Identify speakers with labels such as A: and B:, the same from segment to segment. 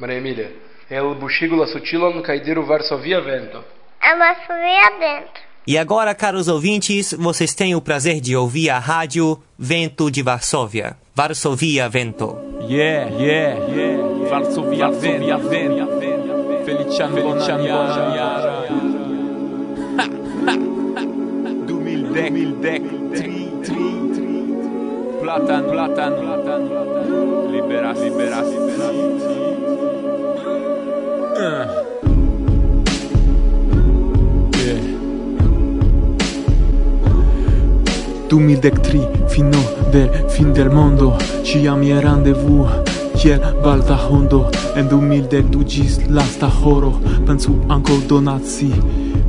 A: Maria Emilia, el buxigo la sutilon cae diru Varsovia vento.
B: A Varsovia vento.
C: E agora, caros ouvintes, vocês têm o prazer de ouvir a rádio Vento de Varsóvia. Varsovia Vento.
D: Yeah, yeah, yeah. Varsovia, Varsovia Vento. Felician Bonaniara. 2010, 2010, Platan, platan, platan, liberas, liberas, liberas. Uh. Yeah. Dumidectri, fino del fin del mondo Ciam je rendezvous Kiel balta hondo En dumildec gis lasta horo Pensu anco donazi,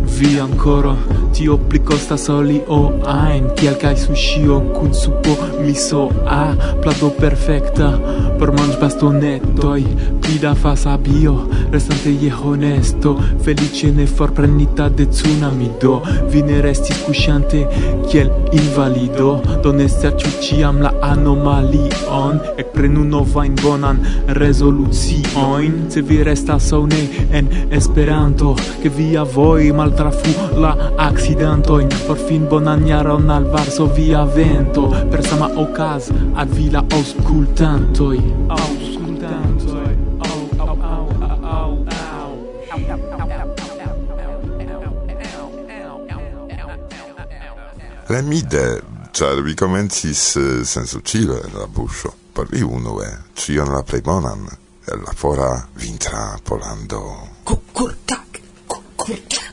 D: vi ancora tio pli costas o ajn kiel kaj suŝio kun supo miso a plato perfekta por manĝbastonetoj pli da fasabio restante je honesto feliĉe ne forprenita de cunamido vi ne restis kuŝante kiel invalido do ne serĉu ĉiam la anomalion ekprenu novajn bonan rezoluciojn. Se vi restas aŭ ne en Esperanto ke via voj maltrafu la accidentoin por fin bonan jaron al Varsovia vento per sama ocas al vi la aŭskultantoj aŭskultantoj au au au au
E: Lamide, ĉar vi komencis en eh, la buscio. por vi unue cion la plei bonan el la fora vintra polando.
F: Kurtak, kurtak.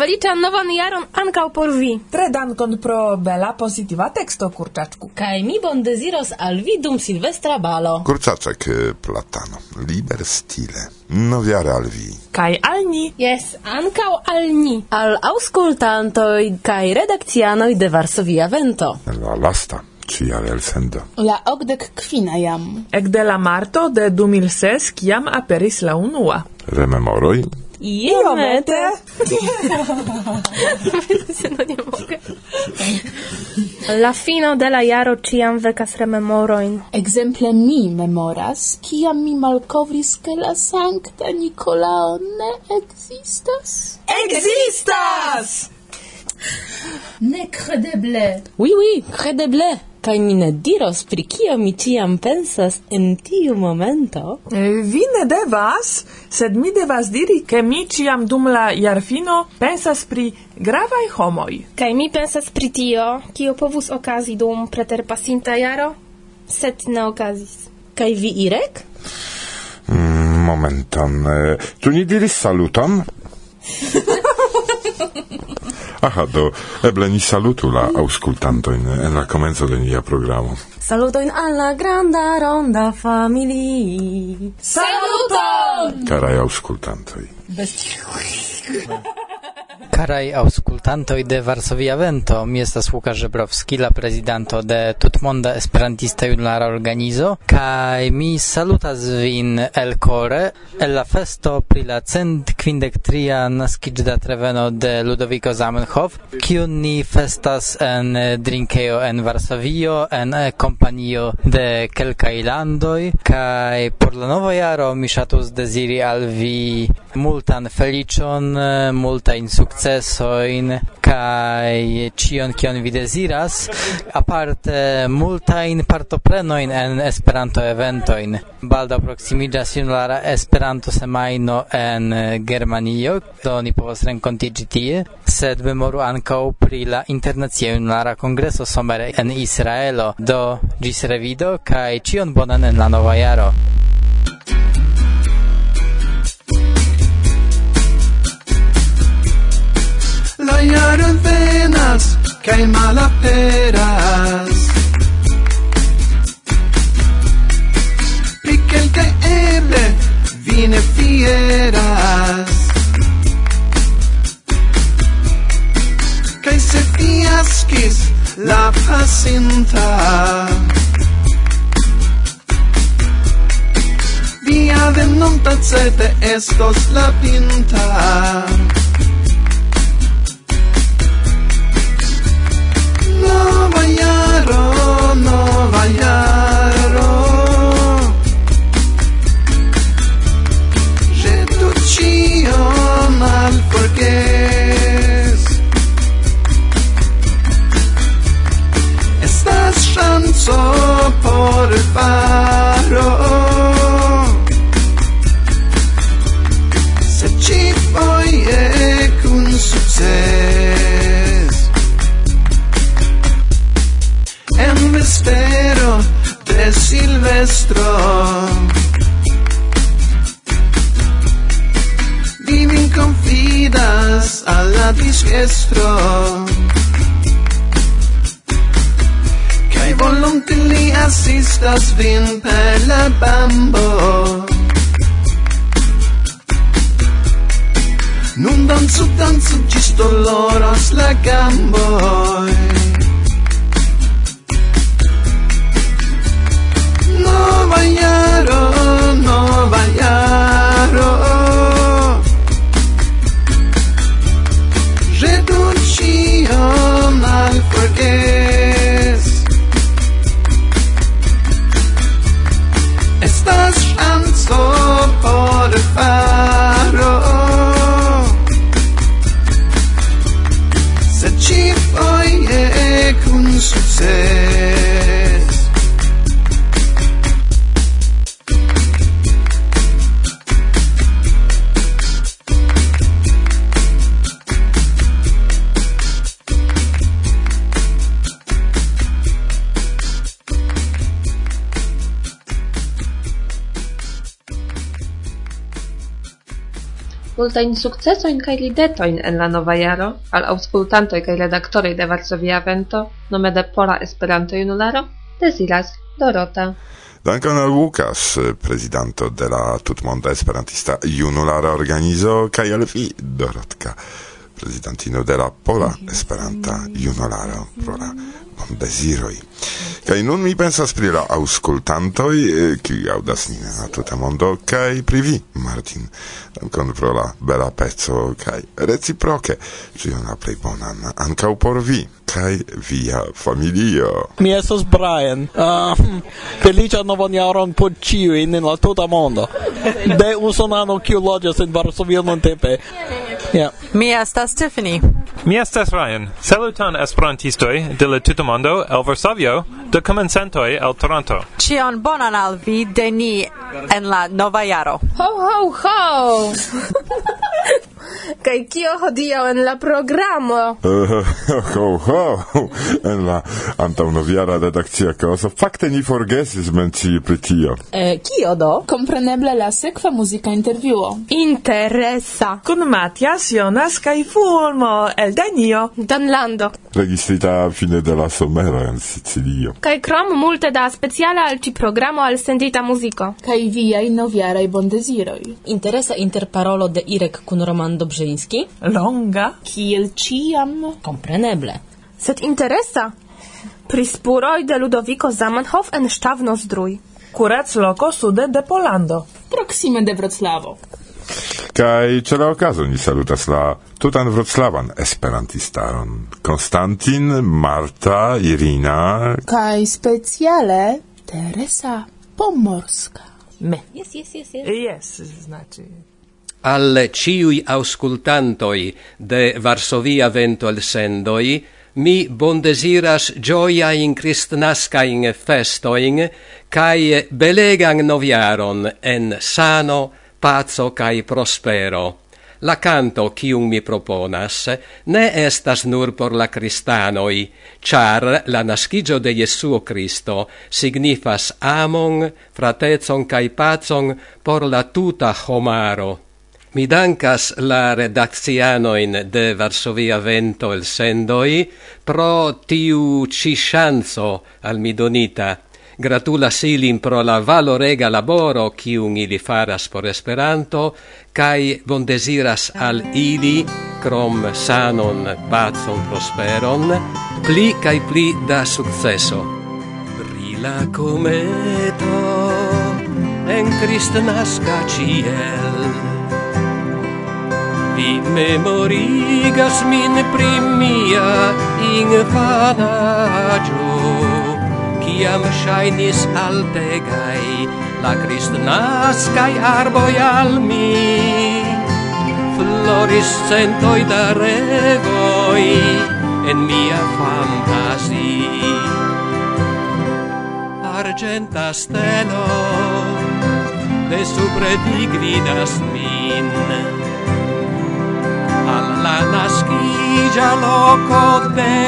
G: Feliĉan novan jaron ankaŭ por vi.
F: Tre dankon pro bela pozitiva teksto, kurczaczku.
H: Kaj mi bon desiros al vi dum silvestra balo.
E: Kurczaczek platano, liber stile. Noviare al vi.
F: Kaj al ni.
G: Jes, ankaŭ al ni.
H: Al aŭskultantoj kaj redakcianoj de Varsovia Vento.
E: La lasta cia elsendo.
I: La ogdek kvina jam.
F: Ekde la marto de 2006 kiam aperis la unua.
E: Rememoroj
H: Iomete.
G: Se non ne mogę. La fino de la jaro ciam vecas rememoroin.
I: Exemple mi memoras, kiam mi malkovris ke la Sankta Nikolao ne existas.
F: Existas!
I: Ne credeble.
H: Oui, oui, credeble. Kaj mi ne diros, pri kio mi ciam pensas en tiu momento.
F: Eh, vi ne devas, sed mi devas diri che mi ciam dum la jarfino pensas pri gravaj homoj.
G: Kaj mi pensas pri tio, kio povus okazi dum preterpasinta jaro, sed ne okazis.
H: Kaj vi, Irek?
E: Mm, momenton. Tu ni diris saluton? Aha, do eble ni salutu la auscultantoin en la comenzo de nia programo.
H: Salutojn in alla granda ronda familii.
I: Saluton!
E: Carai auscultantoi.
J: Bez Karaj aŭskultantoj de Varsovia Vento, mi estas Łukasz Żebrowski, la prezidanto de Tutmonda Esperantista Junulara Organizo, kaj mi salutas vin el core el la festo pri la cent kvindek tria treveno de Ludovico Zamenhof, kiun ni festas en drinkejo en Varsovio, en kompanio de kelkaj landoj, kaj por la nova jaro mi ŝatus deziri al vi multan feliĉon, multajn sukcesojn sukcesojn kaj ĉion kion vi deziras aparte multajn partoprenojn en Esperanto eventojn baldaŭ proksimiĝas junulara Esperanto semajno en Germanio do ni povos renkontiĝi tie sed memoru ankaŭ pri la internacia junulara kongreso somere en Israelo. Do ĝis revido kaj cion bonan en la nova jaro.
K: jaro venas kaj malaperas. Pri kelkaj eble vi ne fieras Kaj se fiaskis la pasinta Via venonta cete estos la pinta. Nana fenestro Vi min confidas alla disgestro Kai volonte li assistas vin per la bambo. Nun danzu danzu gis doloras la gamboi. nova jaro, nova jaro Ĵetu ĉion al forgeso
L: multajn sukcesojn kaj ridetojn en la nova jaro al aŭskultantoj kaj redaktoroj de Varsovia Vento nome de Pola Esperanto Junularo deziras Dorota.
E: Dankon al Lukas, eh, prezidanto de la tutmonda esperantista junulara organizo, kaj al vi, Dorotka, prezidantino de la Pola Esperanta Junularo pro la con desiroi. Kai nun mi pensas pri la auscultantoi, eh, ki audas nin en la tuta mondo, kai pri vi, Martin, dankon pro la bela peco, kai reciproke, ĉion la plei bonan ancau por vi kai via familio.
M: Mi estas Brian. Ah, hm, uh, felicia novon jaron por ĉiuj in la tuta mondo. De usonano kiu loĝas en Varsovio nuntempe. Yeah.
N: Mi estas Tiffany.
O: Mi estas Ryan, salutan esperantistoj de la tutmondo el Varsovio, de komencantoj el Toronto.
N: Ĉion bonan al vi de ni en la nova jaro.
G: Ho ho ho! Kaj kio hodiaŭ en la programo?
E: Eh, ho ho! En la antaŭnoviara redakcia koso. fakte ni forgesis mencii pri tio.
I: Eh, kio do? Kompreneble la sekva muzika intervjuo.
G: Interesa!
F: Kun Matias, Jonas kaj Fulmo el Danio,
G: Danlando.
E: Registrita fine de la somero en Sicilio.
G: Kaj krom multe da speciala al ci programo al sendita muziko.
I: Kaj viaj noviaraj bondeziroj.
H: Interesa interparolo de Irek kun Roman Dobrzyński.
F: Longa.
I: Kiel ciam.
H: Kompreneble.
G: Sed interesa. Prispuroj de Ludovico Zamenhof en Stavno Zdrój.
F: Kurac loko sude de Polando.
I: Proxime de Wrocławo.
E: Kai ce la okazo ni salutas la tutan wroclawan esperantistaron. Konstantin, Marta, Irina...
I: Kai specjale Teresa Pomorska.
F: Me.
H: Yes, yes, yes, yes.
F: Yes, znaczy...
P: Al ciui auscultantoi de Varsovia vento el sendoi, mi bondesiras gioia in cristnascain festoin, cae belegan noviaron en sano pazzo cae prospero. La canto cium mi proponas ne estas nur por la cristanoi, char la nascigio de Jesuo Cristo signifas amon, fratezon cae pazon por la tuta homaro. Mi dankas la redakcianoin de Varsovia Vento el sendoi pro tiu ci ŝanco al mi donita gratulas ilin pro la valorega laboro kiun ili faras por Esperanto kaj bondesiras al ili krom sanon, pacon, prosperon, pli kaj pli da successo. Brila cometo en kristnaska ciel Vi memorigas min pri mia Ciam shainis altegai, la cristnascai arboi al mi. Floris centoi da regoi en mia fantasi. Argenta stelo de supre vi gridas min, alla nascigia loco de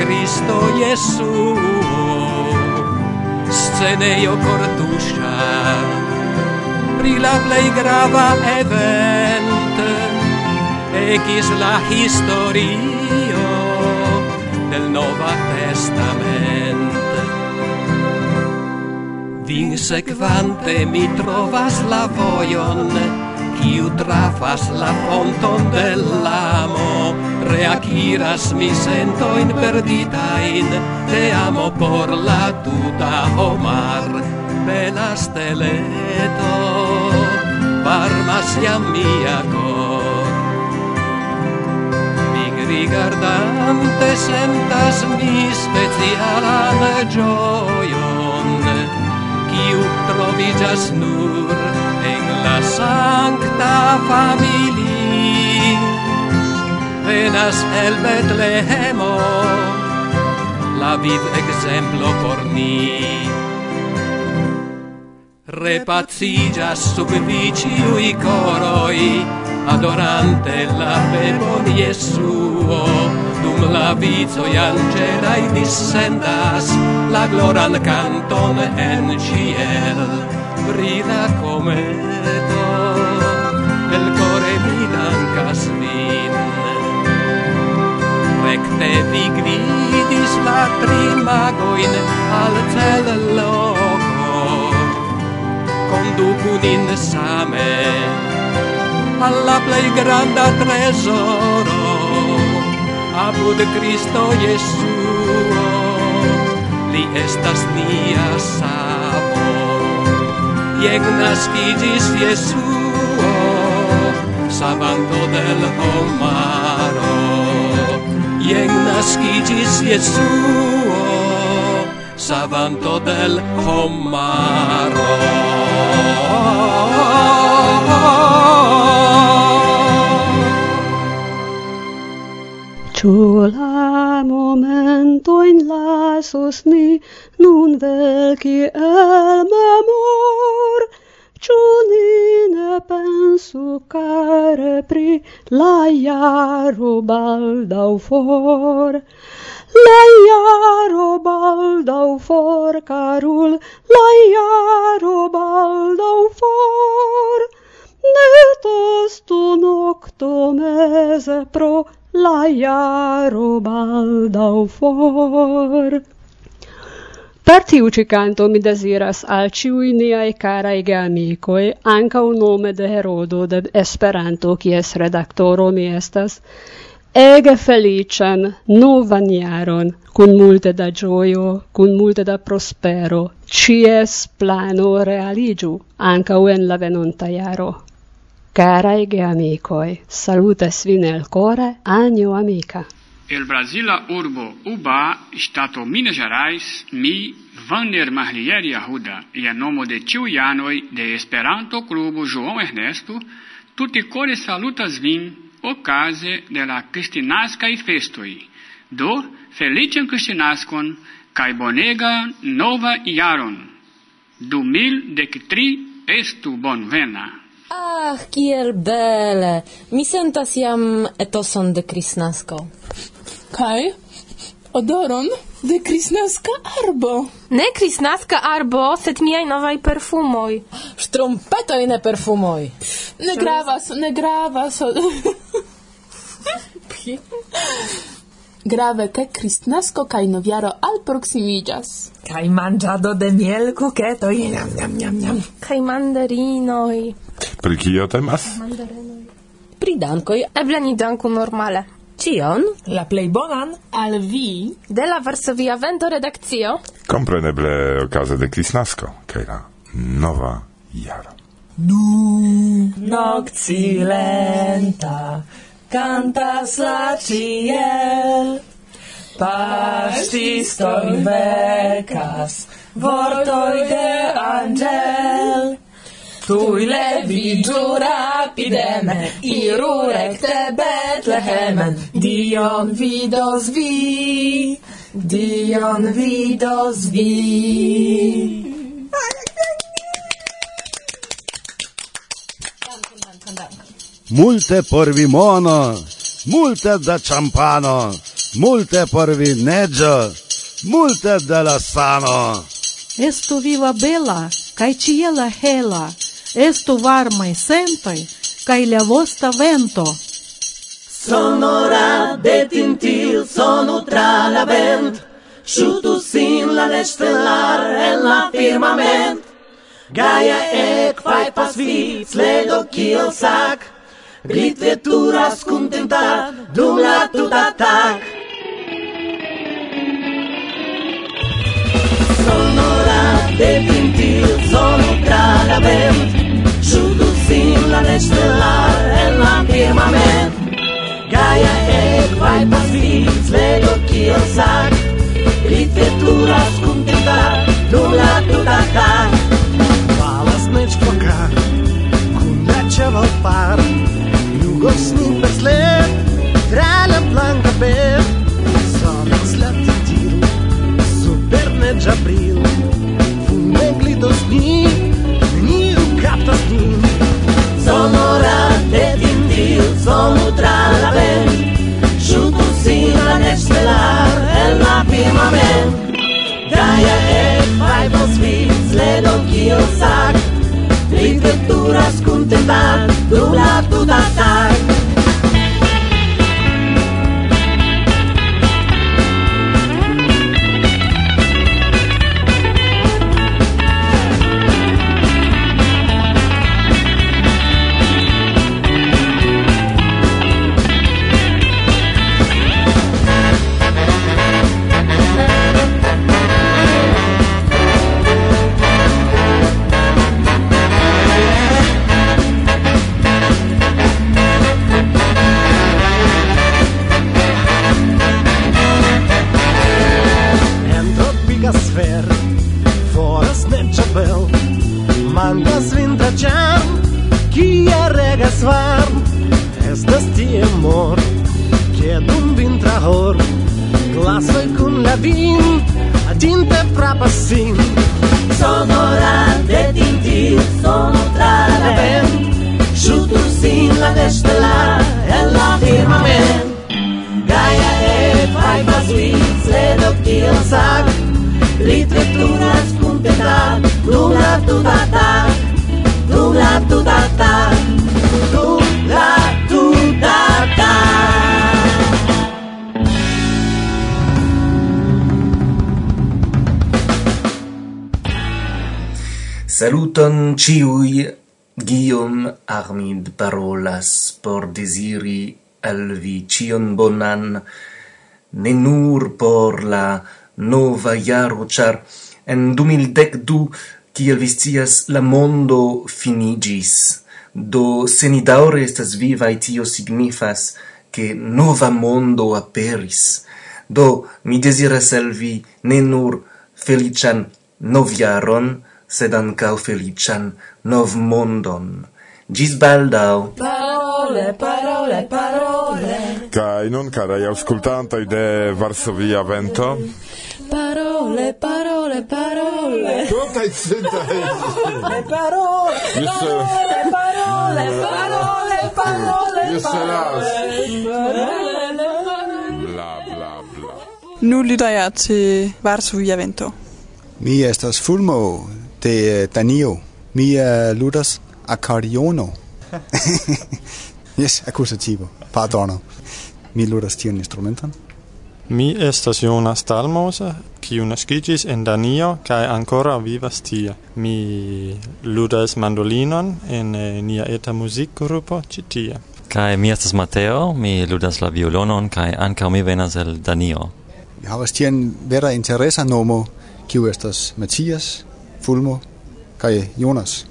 P: Cristo Jesús scenejo cortuscia pri la plei grava event ecis la historio del Nova Testament. Vin sequante mi trovas la voion kiu trafas la fonton dell'amo reaciras mi sento sentoin perditain te amo por la tuta omar bela steleto parmas iam mia cor. Mi rigardante sentas mi specialan gioion quiu trovigas nur en la sancta familia venas el Betlehemo. La vid exemplo por ni. Repacigas sub viciui coroi adorante la bebon Jesuo dum la vizoi angelai dissendas la gloran canton en ciel. Brilla come el core mi dancas vi rekte vi gvidis la primagoin al cel loco conducu nin same alla plei granda tresoro. Apud Cristo Jesuo li estas nia savo. Iec nascigis Jesuo savanto del homaro jen naskiĝis Jesuo, savanto del homaro.
Q: Ĉu la momentojn lasus ni nun velci el memor, ciudine pentru care pri la iarubal dau for. La iarubal dau for carul, la iarubal dau for. Netos tu noctumeze pro la iarubal dau for. Per tiu ci canto mi desiras al ciui niai carai geamicoi, un nome de Herodo de Esperanto, kies redaktoro mi estas, ege felician novan jaron, cun multe da gioio, cun multe da prospero, cies plano realigiu, anca en la venonta jaro. Carae geamicoi, salutas vin el core, anio amica
R: el Brasila urbo Uba, stato Minas Gerais, mi Vander Marlieri Arruda, ia nomo de tiu Janoi, de Esperanto Clubo João Ernesto, tutti core salutas vin, ocase de la Cristinaskae festoi, do felician Cristinascon, cae bonega nova iaron, du mil dec tri estu bonvena.
H: Ah, kiel bele! Mi sentas jam etoson de Kristnasko
I: kai odoron de krisnaska arbo.
G: Ne krisnaska arbo, sed miaj novaj perfumoj.
H: Ŝtrumpetoj ne perfumoj.
I: Ne gravas, ne gravas. Grave ke kristnasko kaj noviaro alproximiĝas.
F: Kaj manĝado de miel kuketoj. Jam, jam, jam, jam.
G: Kaj mandarinoj.
E: Pri kio temas?
G: Mandarinoj.
H: Pri dankoj.
G: Eble ni danku normale.
H: Cion?
F: La plej bonan
I: al vi
G: de la Varsovia Vento redakcio.
E: Kompreneble okaze de Kristnasko kaj la nova jaro.
F: Nu nocti lenta cantas la ciel Paŝtistoj vecas vortoj de angel Tui levi giù rapideme, iru recte Betlehemen, Dion vidos vi, Dion vidos vi.
S: Multe por vi mono, multe da champano, multe por vi neggio, multe da la sano.
T: Estu viva bela cae ciela hela, estu varmai sentoi, cae levosta vento.
U: Sonora de tintil sonu tra la vent, sciutu sin la stellar en la firmament. Gaia ec fai pas vi, sledo kiel sac, glit veturas contentar, dum la tuta tac. Sonora de tintil gaja e quai passivis vedo chi o sac.
K: Литература скунтита, нула тутака Баласнеч пока, кундачевал пар Югосни bed.
U: траля планка бед Сонок след титил, суперне джабрил Фунегли do сни, amen. Daia et vaibos vins ledon kio sac. Rinventuras cuntetan dum la tuta estelar en la firmament. Gaia de faibas uits, seductiu sac, litretures competat, tu la tu data, tu la tu data, tu la tu data.
V: Saluton ciui Guillaume Armid parolas por desiri al vi cion bonan, ne nur por la nova jaro, char en 2012, kiel vi scias, la mondo finigis. Do, se ni daure estas vivae, tio signifas che nova mondo aperis. Do, mi desiras al vi ne nur felician noviaron, sed ancau felician nov mondon. Gis baldau!
U: Parole, parole, parole!
E: Cai non, carai auscultantoi de Varsovia Vento?
U: Parole, parole, parole!
E: Tutaj
U: cytaj! Parole,
E: parole,
U: parole, parole, parole!
E: Jeszcze raz!
U: Bla,
E: bla, bla.
W: Nu lytter jeg til Varsovia Vento.
X: Mi estas Fulmo, de eh, Danio. Mi uh, ludas accordiono. yes, accusativo. Pardono. Mi ludas tion instrumenton.
Y: Mi estas Jonas Dalmose, kiu naskiĝis en Danio kaj ankoraŭ vivas tie. Mi ludas mandolinon en eh, nia eta muzikgrupo ĉi tie.
Z: Kaj mi estas Mateo, mi ludas la violonon kaj ankaŭ mi venas el Danio.
X: Mi havas tien vera interesa nomo, kiu estas Matthias, Fulmo kaj Jonas.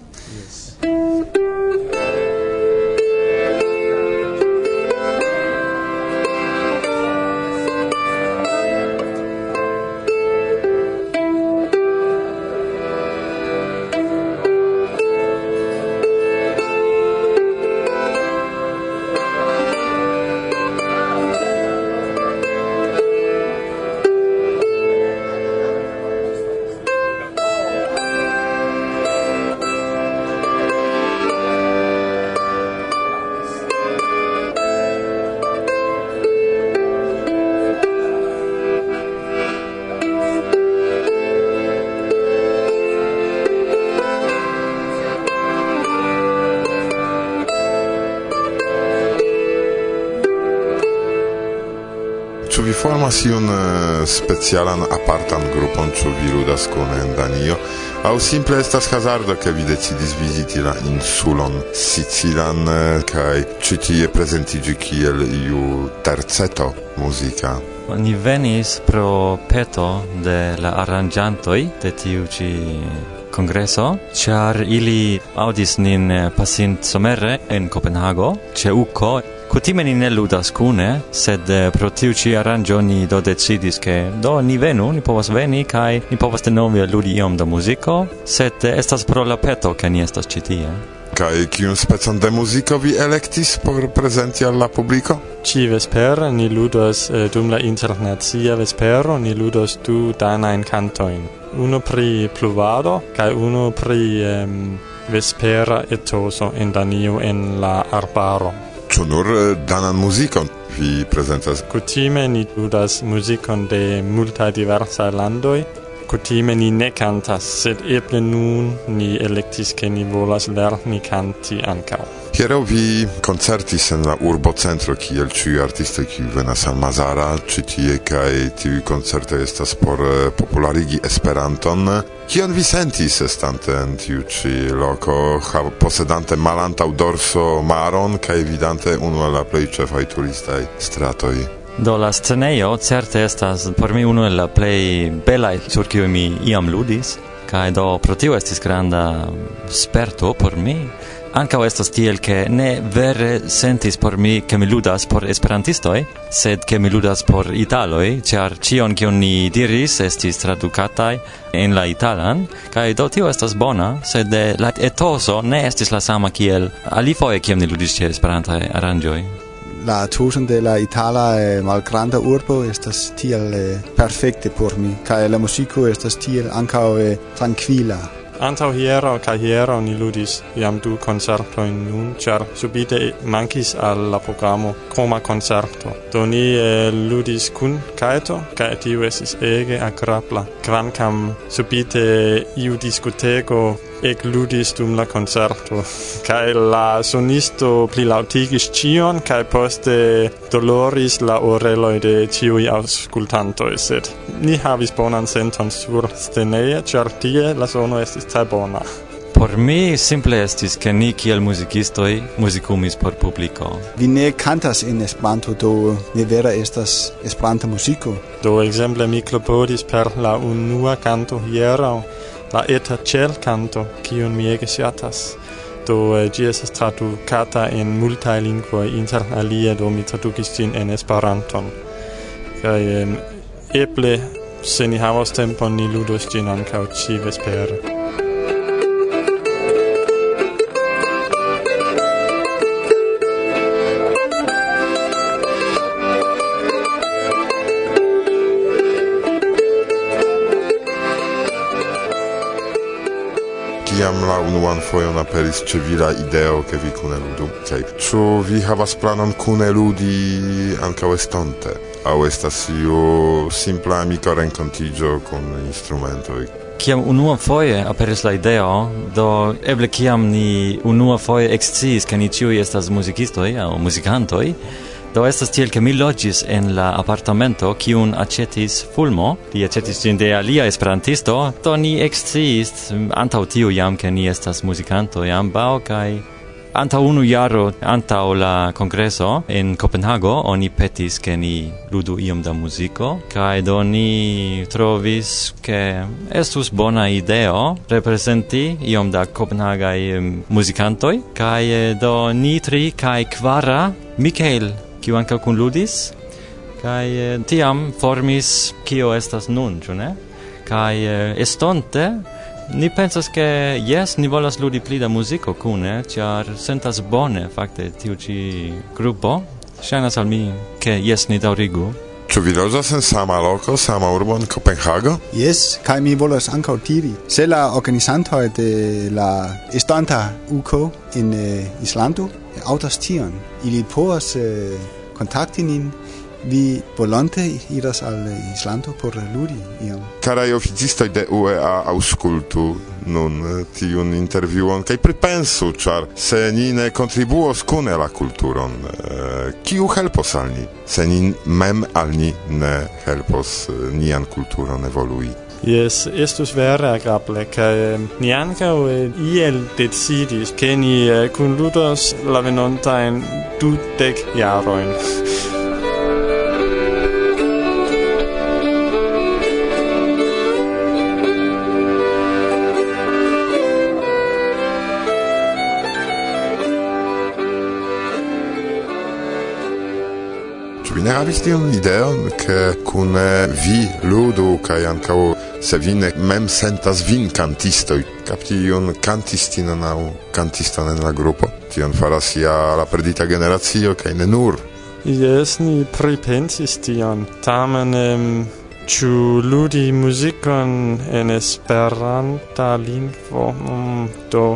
E: Ĉu vi formas iun eh, specialan apartan grupon, ĉu vi ludas kune en Danio, aŭ simple estas hazardo, ke vi decidis viziti la insulon Sicilan eh, kaj ĉi tie prezentiĝi kiel iu terceto muzika?
Z: Ni venis pro peto de la aranĝantoj de tiu ĉi congresso, char ili audis nin eh, pasint somere en Copenhago, ce uco Kutime ni ne ludas kune, sed eh, pro tiu ci aranĝo ni do decidis che do ni venu, ni povas veni kai ni povas denove ludi iom da muziko, sed eh, estas pro la peto che ni estas citie.
E: Kai kiun specon de musico vi electis por presenti al la publiko?
Y: Ĉi vespere ni ludos eh, dum la internazia vespero ni ludos du danain cantoin. Uno pri pluvado kai uno pri eh, vespera etoso in Danio en la arbaro
E: ĉu nur eh, danan muzikon vi prezentas?
Y: Kutime ni ludas muzikon de multaj diversaj landoj. Kutime ni ne kantas, sed eble nun ni elektis, ke ni volas lerni kanti ankaŭ.
E: Hieraŭ vi koncertis en la urbocentro kiel ĉiuj artistoj kiuj venas al Mazara ĉi tie kaj tiuj koncertoj estas por eh, popularigi Esperanton. Kion vi sentis estante en tiu ĉi loko, posedante malantaŭ dorso maron kaj vidante unu el la plej ĉefaj turistaj stratoj?
Z: Do la scenejo certe estas por mi unu el la plej belaj sur kiuj mi iam ludis kaj do pro tio estis granda sperto por mi Ankaŭ estas tiel, ke ne vere sentis por mi, ke mi ludas por esperantistoj, sed ke mi ludas por italoj, ĉar ĉion kion ni diris estis tradukataj en la italan, kaj do tio estas bona, sed la etoso ne estis la sama kiel alifoje kiam ni ludis ĉe esperantaj aranĝoj.
X: La tuson de la itala eh, malgranda urbo estas tiel eh, perfekte por mi, kaj la muziko estas tiel ankaŭ eh, trankvila.
Y: Antau hiero ca hiero ni ludis iam du concertoin nun, cer subite mancis al la programo croma concerto. Do ni eh, ludis kun caeto, ca tiu esis ege agrabla, quancam subite iu discoteco ekludis dum la concerto. Kaj la sonisto plilaŭtigis cion kaj poste doloris la oreloj de ciui aŭskultantoj, sed ni havis bonan senton sur sceneje, char tie la sono estis tre bona.
Z: Por mi simple estis ke ni kiel muzikistoj muzikumis por publiko.
X: Vi ne kantas en Esperanto, do ne vera estas Esperanta muziko.
Y: Do ekzemple mi klopodis per la unua kanto hieraŭ la eta cel canto, cion mi ege siatas. Do eh, gi esas traducata in multae lingvoi, inter alia do mi traducis gin en Esperanton. Kaj eh, eble, se ni havas tempon, ni ludos gin ancau ci vespere.
E: unuan fojon aperis ĉe vira ideo ke vi kune ludu. Kaj ĉu vi havas planon kune ludi ankaŭ estonte? Aŭ estas iu simpla amiko renkontiĝo kun instrumentoj?
Z: Kiam unua foje aperis la ideo, do eble kiam ni unua foje eksciis ke ni ĉiuj estas muzikistoj aŭ muzikantoj, Do estas tiel ke mi loĝis en la apartamento kiun aĉetis Fulmo, li aĉetis ĝin de alia esperantisto, do ni eksciis antaŭ tio jam ke ni estas muzikanto ambaŭ kaj Antaŭ unu jaro, antaŭ la kongreso en Kopenhago, oni petis ke ni ludu iom da muziko, kaj do ni trovis ke estus bona ideo reprezenti iom da kopenhagaj muzikantoj, kaj eh, do ni tri kaj kvara Mikael kiu anka kun ludis kaj eh, tiam formis kio estas nun, ĉu ne? Kaj eh, estonte ni pensas ke jes, ni volas ludi pli da muziko kune, ĉar sentas bone fakte tiu ĉi grupo. Ŝajnas al mi ke jes ni daŭrigu.
E: Ĉu vi loĝas en sama loko, sama urbo en Kopenhago?
X: Jes, kaj mi volas ankaŭ tiri. Se la organizantoj de la estanta UK en eh, uh, Islando aŭdas tion. Ili povas eh, kontakti nin vi volonte iras al Islando por ludi iam.
E: Carai oficistoi de UEA auscultu nun eh, tiun intervjuon kai pripensu, char se ni ne contribuos cune la kulturon, kiu eh, helpos al ni? Se ni mem al ni ne helpos eh, nian kulturon evolui.
Y: Yes, estus vera agrable, cae ni ancao iel decidis che ni eh, conludos la venontain dudec jaroin.
E: Ĉu vi ne havis tiun ideon, ke kun vi ludu kaj ankaŭ se vi ne mem sentas vin cantistoi, capti iun cantistinon aŭ cantiston en la grupo. Tion faras ja la perdita generazio, kaj ne nur.
Y: Yes, ni pripensis tion. Tamen em, ĉu ludi muzikon en Esperanta lingvo mm, do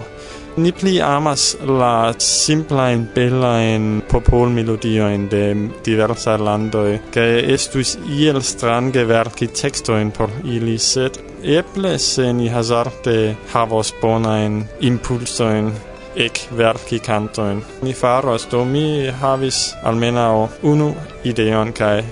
Y: Ni pli amas la simplain bellain popol melodioin de diversa lando che estus iel strange verci textoin por ili, sed eble se ni hazarte havos bonain impulsoin ec verci cantoin. Ni faros, do mi havis almenau unu ideon, kai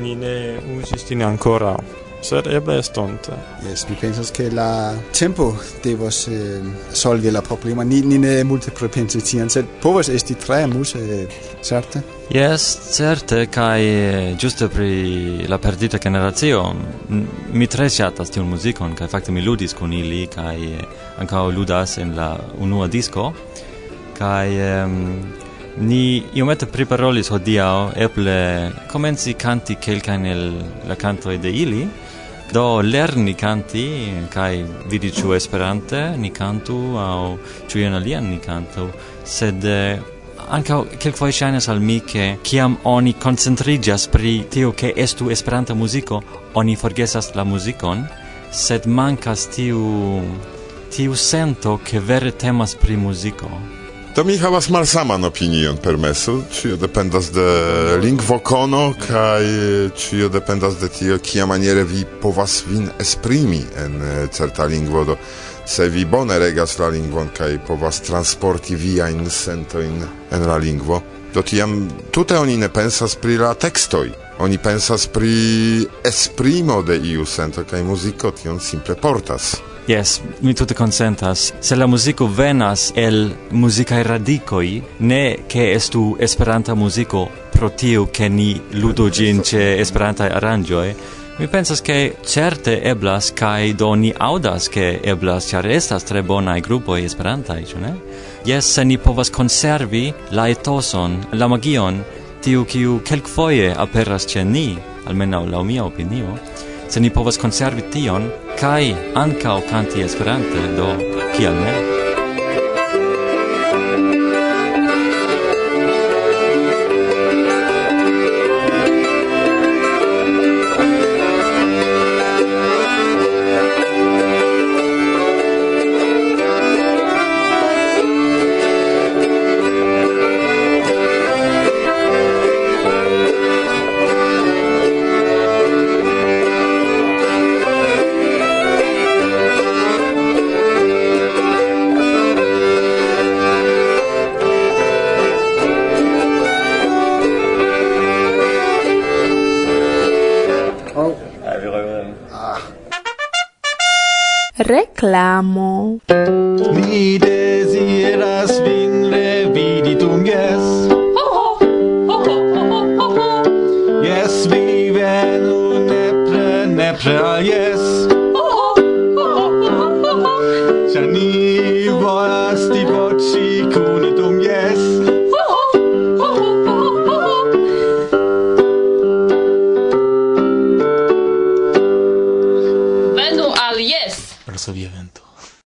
Y: ni ne usis ancora sed eble estonte.
X: Yes, mi pensas che la tempo devos eh, solvi la problema. Ni, ni ne multe propensi tian, sed povas esti tre muse, certe?
Z: Yes, certe, kai eh, giusto pri la perdita generazio, mi tre shatas tiun muzikon, kai fakte mi ludis kun ili, kai eh, ancao ludas en la unua disco, kai... Um, Ni iomete priparolis hodiau, eble comenzi canti quelcaen el la canto de ili, Do lerni canti, kai vidi ciu esperante, ni cantu, au ciu ion alian ni cantu, sed anca foi shines al mi che ciam oni concentrigas pri tio che estu esperanta musico, oni forgesas la musicon, sed mancas tiu, tiu sento che vere temas pri musico.
E: Do mi havas malsaman opinion per meso, cio dependas de lingvo kono kaj cio dependas de tio kia maniere vi povas vin esprimi en eh, certa lingvo do se vi bone regas la lingvon kaj povas transporti via in sento in en la lingvo, do tiam tute oni ne pensas pri la tekstoj. Oni pensas pri esprimo de iu sento kaj muziko tion simple portas.
Z: Yes, mi tutte consentas. Se la musico venas el musicae radicoi, ne che estu esperanta musico pro tiu che ni ludo gin ce esperanta arrangioi, Mi pensas che certe eblas kai doni audas che eblas char estas tre bonai gruppoi esperantai, cio esperanta ne? Yes, se ni povas conservi la etoson, la magion, tiu kiu kelkfoje aperas ĉe ni, almenaŭ laŭ mia opinio se ni povas konservi tion, kaj ankaŭ kanti Esperante, do, kial ne?
I: reclamo.
K: Mi